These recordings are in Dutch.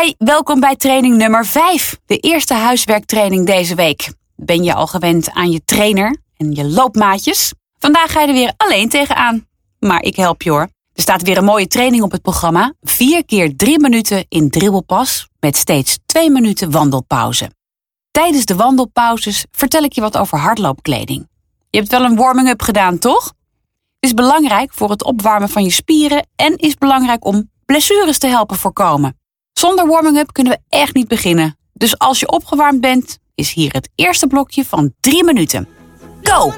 Hi, welkom bij training nummer 5. De eerste huiswerktraining deze week. Ben je al gewend aan je trainer en je loopmaatjes? Vandaag ga je er weer alleen tegenaan. Maar ik help je hoor. Er staat weer een mooie training op het programma. 4 keer 3 minuten in dribbelpas met steeds 2 minuten wandelpauze. Tijdens de wandelpauzes vertel ik je wat over hardloopkleding. Je hebt wel een warming-up gedaan, toch? Het is belangrijk voor het opwarmen van je spieren en is belangrijk om blessures te helpen voorkomen. Zonder warming-up kunnen we echt niet beginnen. Dus als je opgewarmd bent, is hier het eerste blokje van 3 minuten. Go!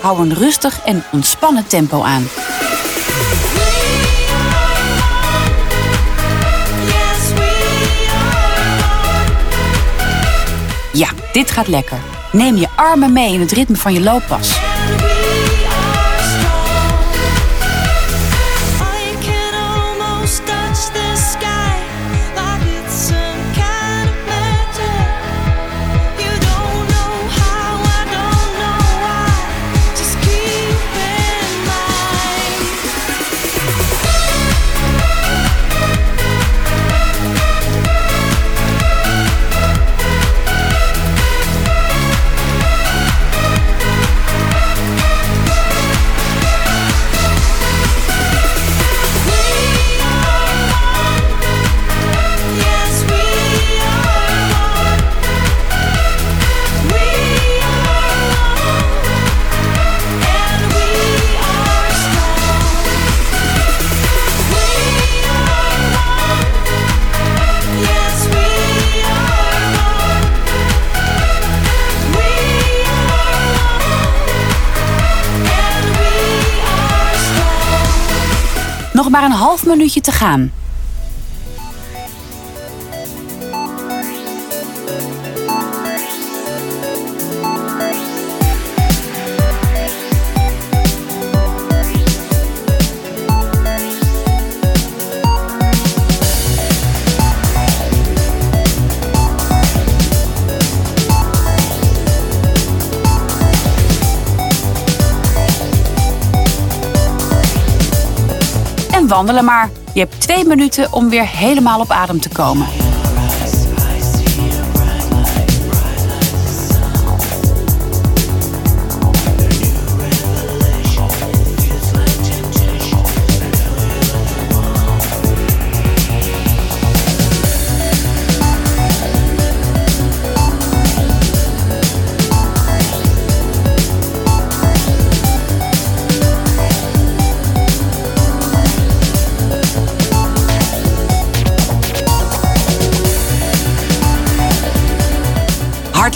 Hou een rustig en ontspannen tempo aan. Ja, dit gaat lekker. Neem je armen mee in het ritme van je looppas. Nog maar een half minuutje te gaan. En wandelen maar. Je hebt twee minuten om weer helemaal op adem te komen.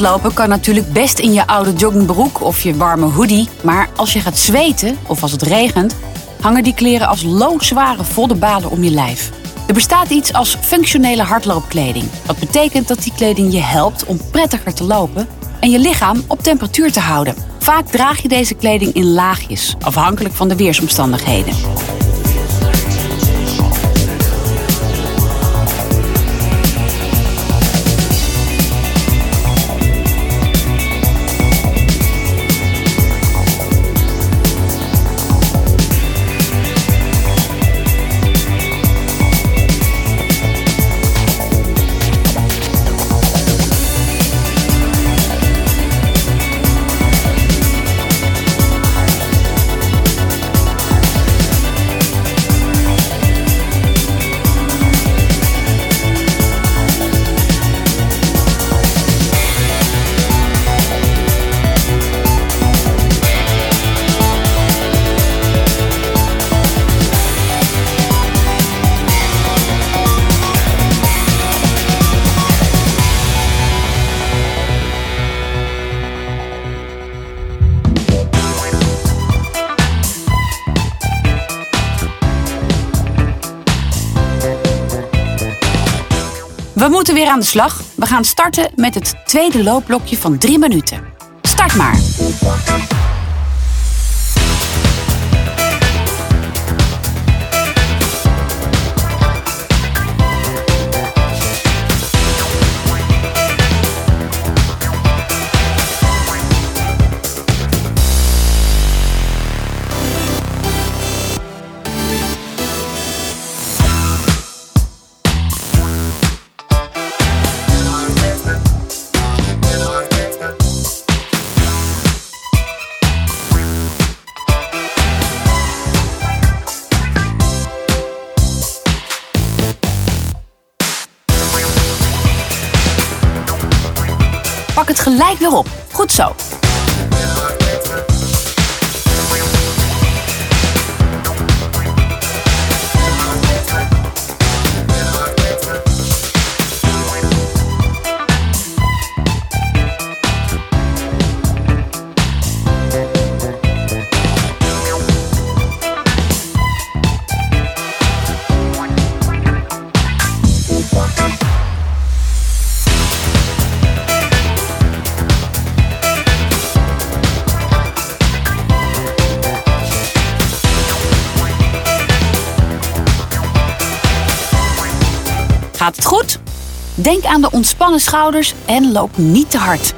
Hardlopen kan natuurlijk best in je oude joggingbroek of je warme hoodie. Maar als je gaat zweten of als het regent, hangen die kleren als loodzware voddenbalen om je lijf. Er bestaat iets als functionele hardloopkleding. Dat betekent dat die kleding je helpt om prettiger te lopen en je lichaam op temperatuur te houden. Vaak draag je deze kleding in laagjes, afhankelijk van de weersomstandigheden. Moeten weer aan de slag. We gaan starten met het tweede loopblokje van drie minuten. Start maar. Gelijk weer op. Goed zo. Denk aan de ontspannen schouders en loop niet te hard.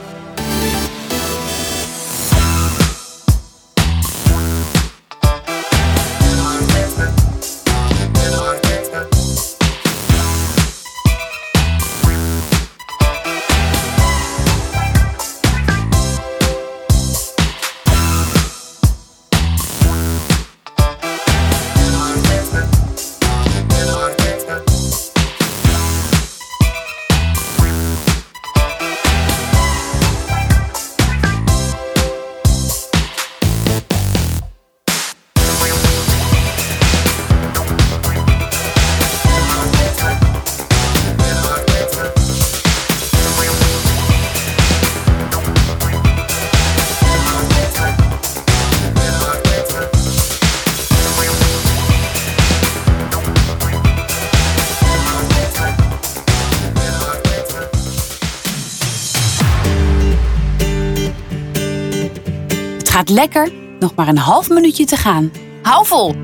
Gaat lekker. Nog maar een half minuutje te gaan. Hou vol.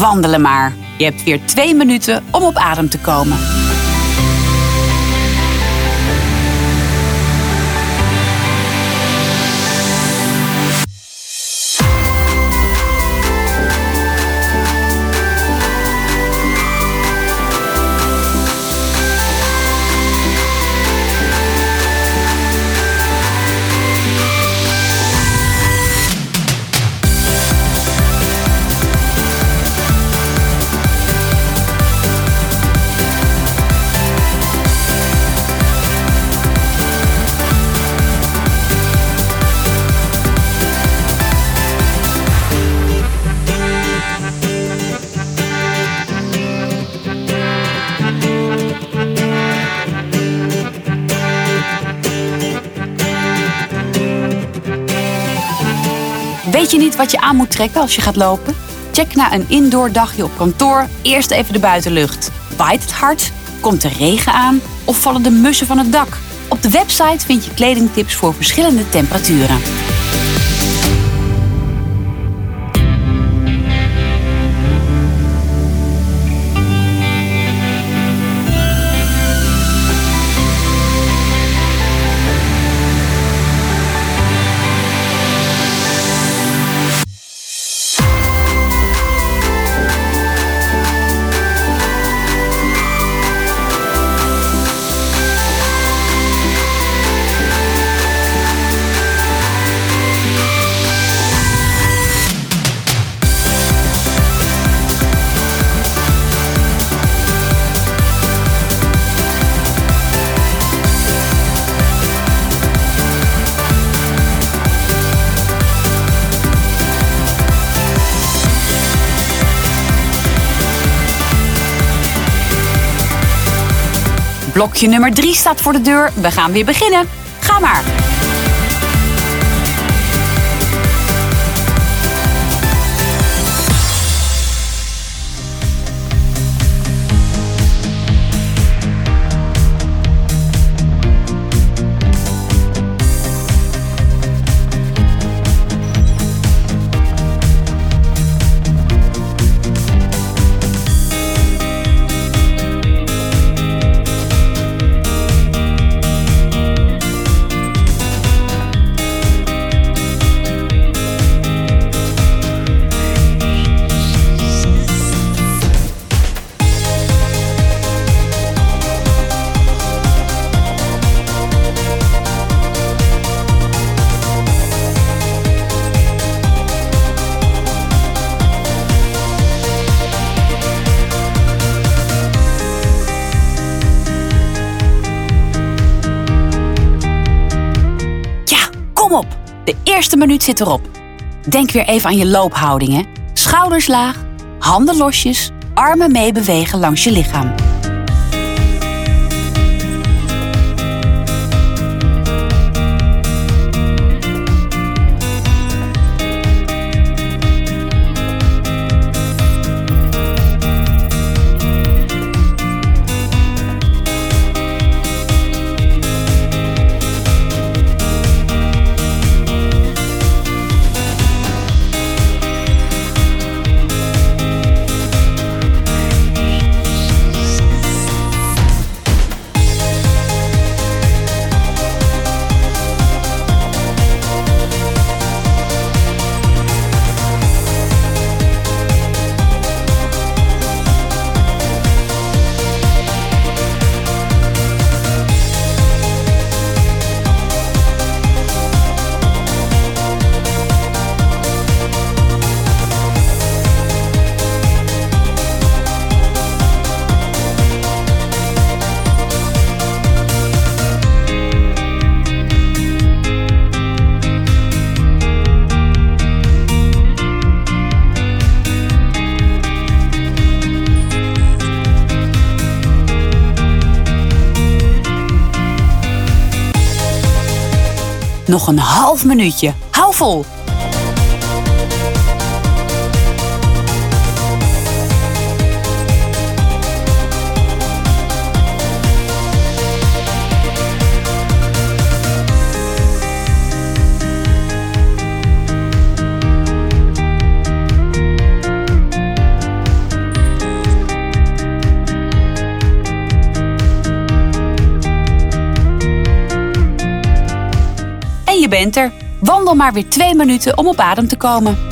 wandelen maar. Je hebt weer twee minuten om op adem te komen. Wat je aan moet trekken als je gaat lopen? Check na een indoor dagje op kantoor eerst even de buitenlucht. Waait het hard? Komt er regen aan? Of vallen de mussen van het dak? Op de website vind je kledingtips voor verschillende temperaturen. Blokje nummer 3 staat voor de deur. We gaan weer beginnen. Ga maar. Eerste minuut zit erop. Denk weer even aan je loophouding, hè. Schouders laag, handen losjes, armen meebewegen langs je lichaam. Nog een half minuutje. Hou vol. bent er. Wandel maar weer twee minuten om op adem te komen.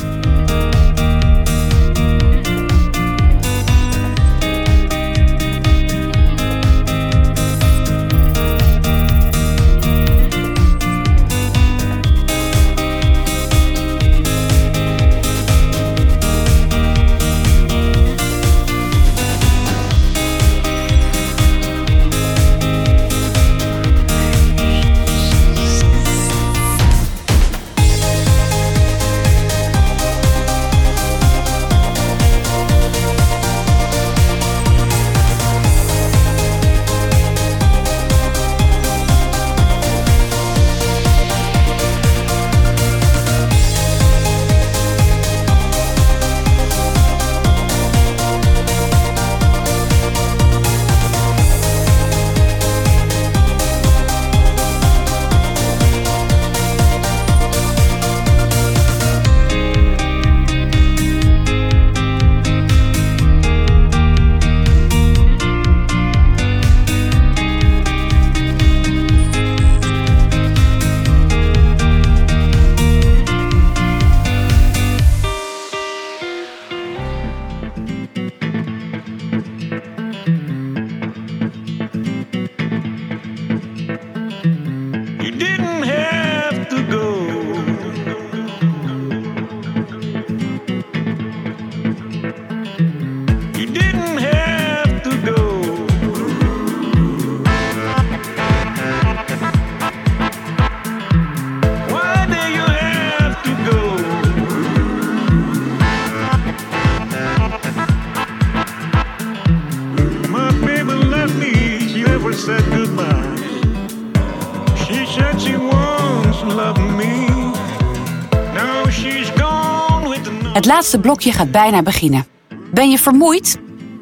laatste blokje gaat bijna beginnen. Ben je vermoeid?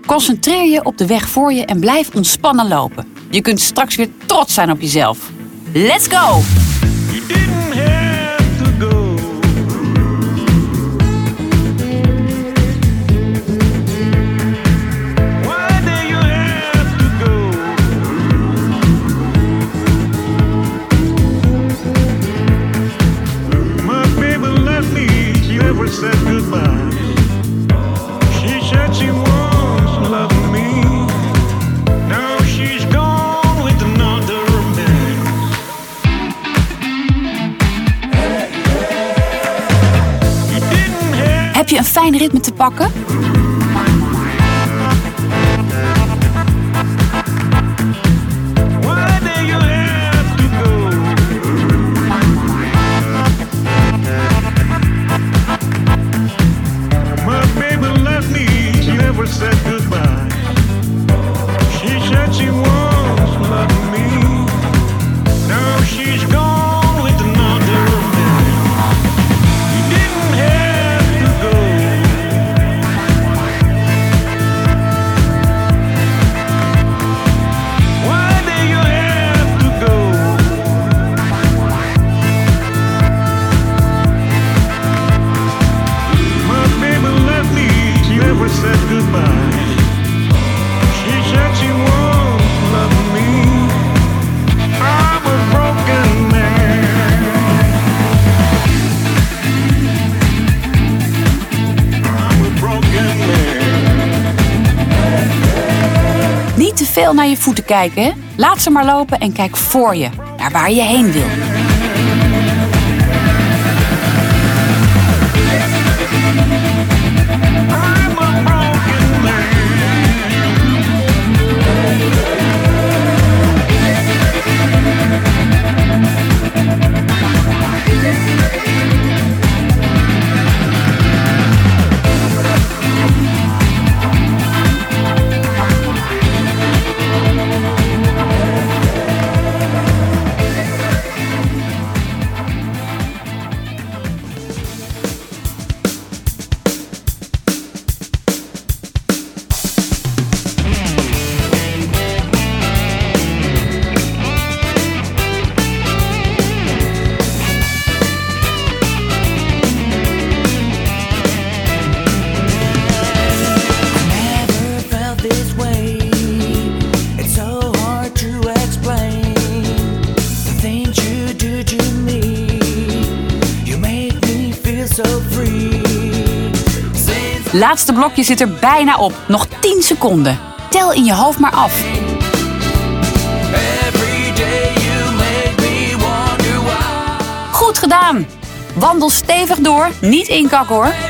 Concentreer je op de weg voor je en blijf ontspannen lopen. Je kunt straks weer trots zijn op jezelf. Let's go! Heb je een fijn ritme te pakken? naar je voeten kijken. Laat ze maar lopen en kijk voor je naar waar je heen wil. Laatste blokje zit er bijna op. Nog 10 seconden. Tel in je hoofd maar af. Goed gedaan. Wandel stevig door, niet inkakken hoor.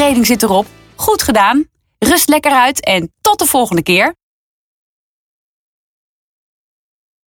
Training zit erop. Goed gedaan. Rust lekker uit en tot de volgende keer.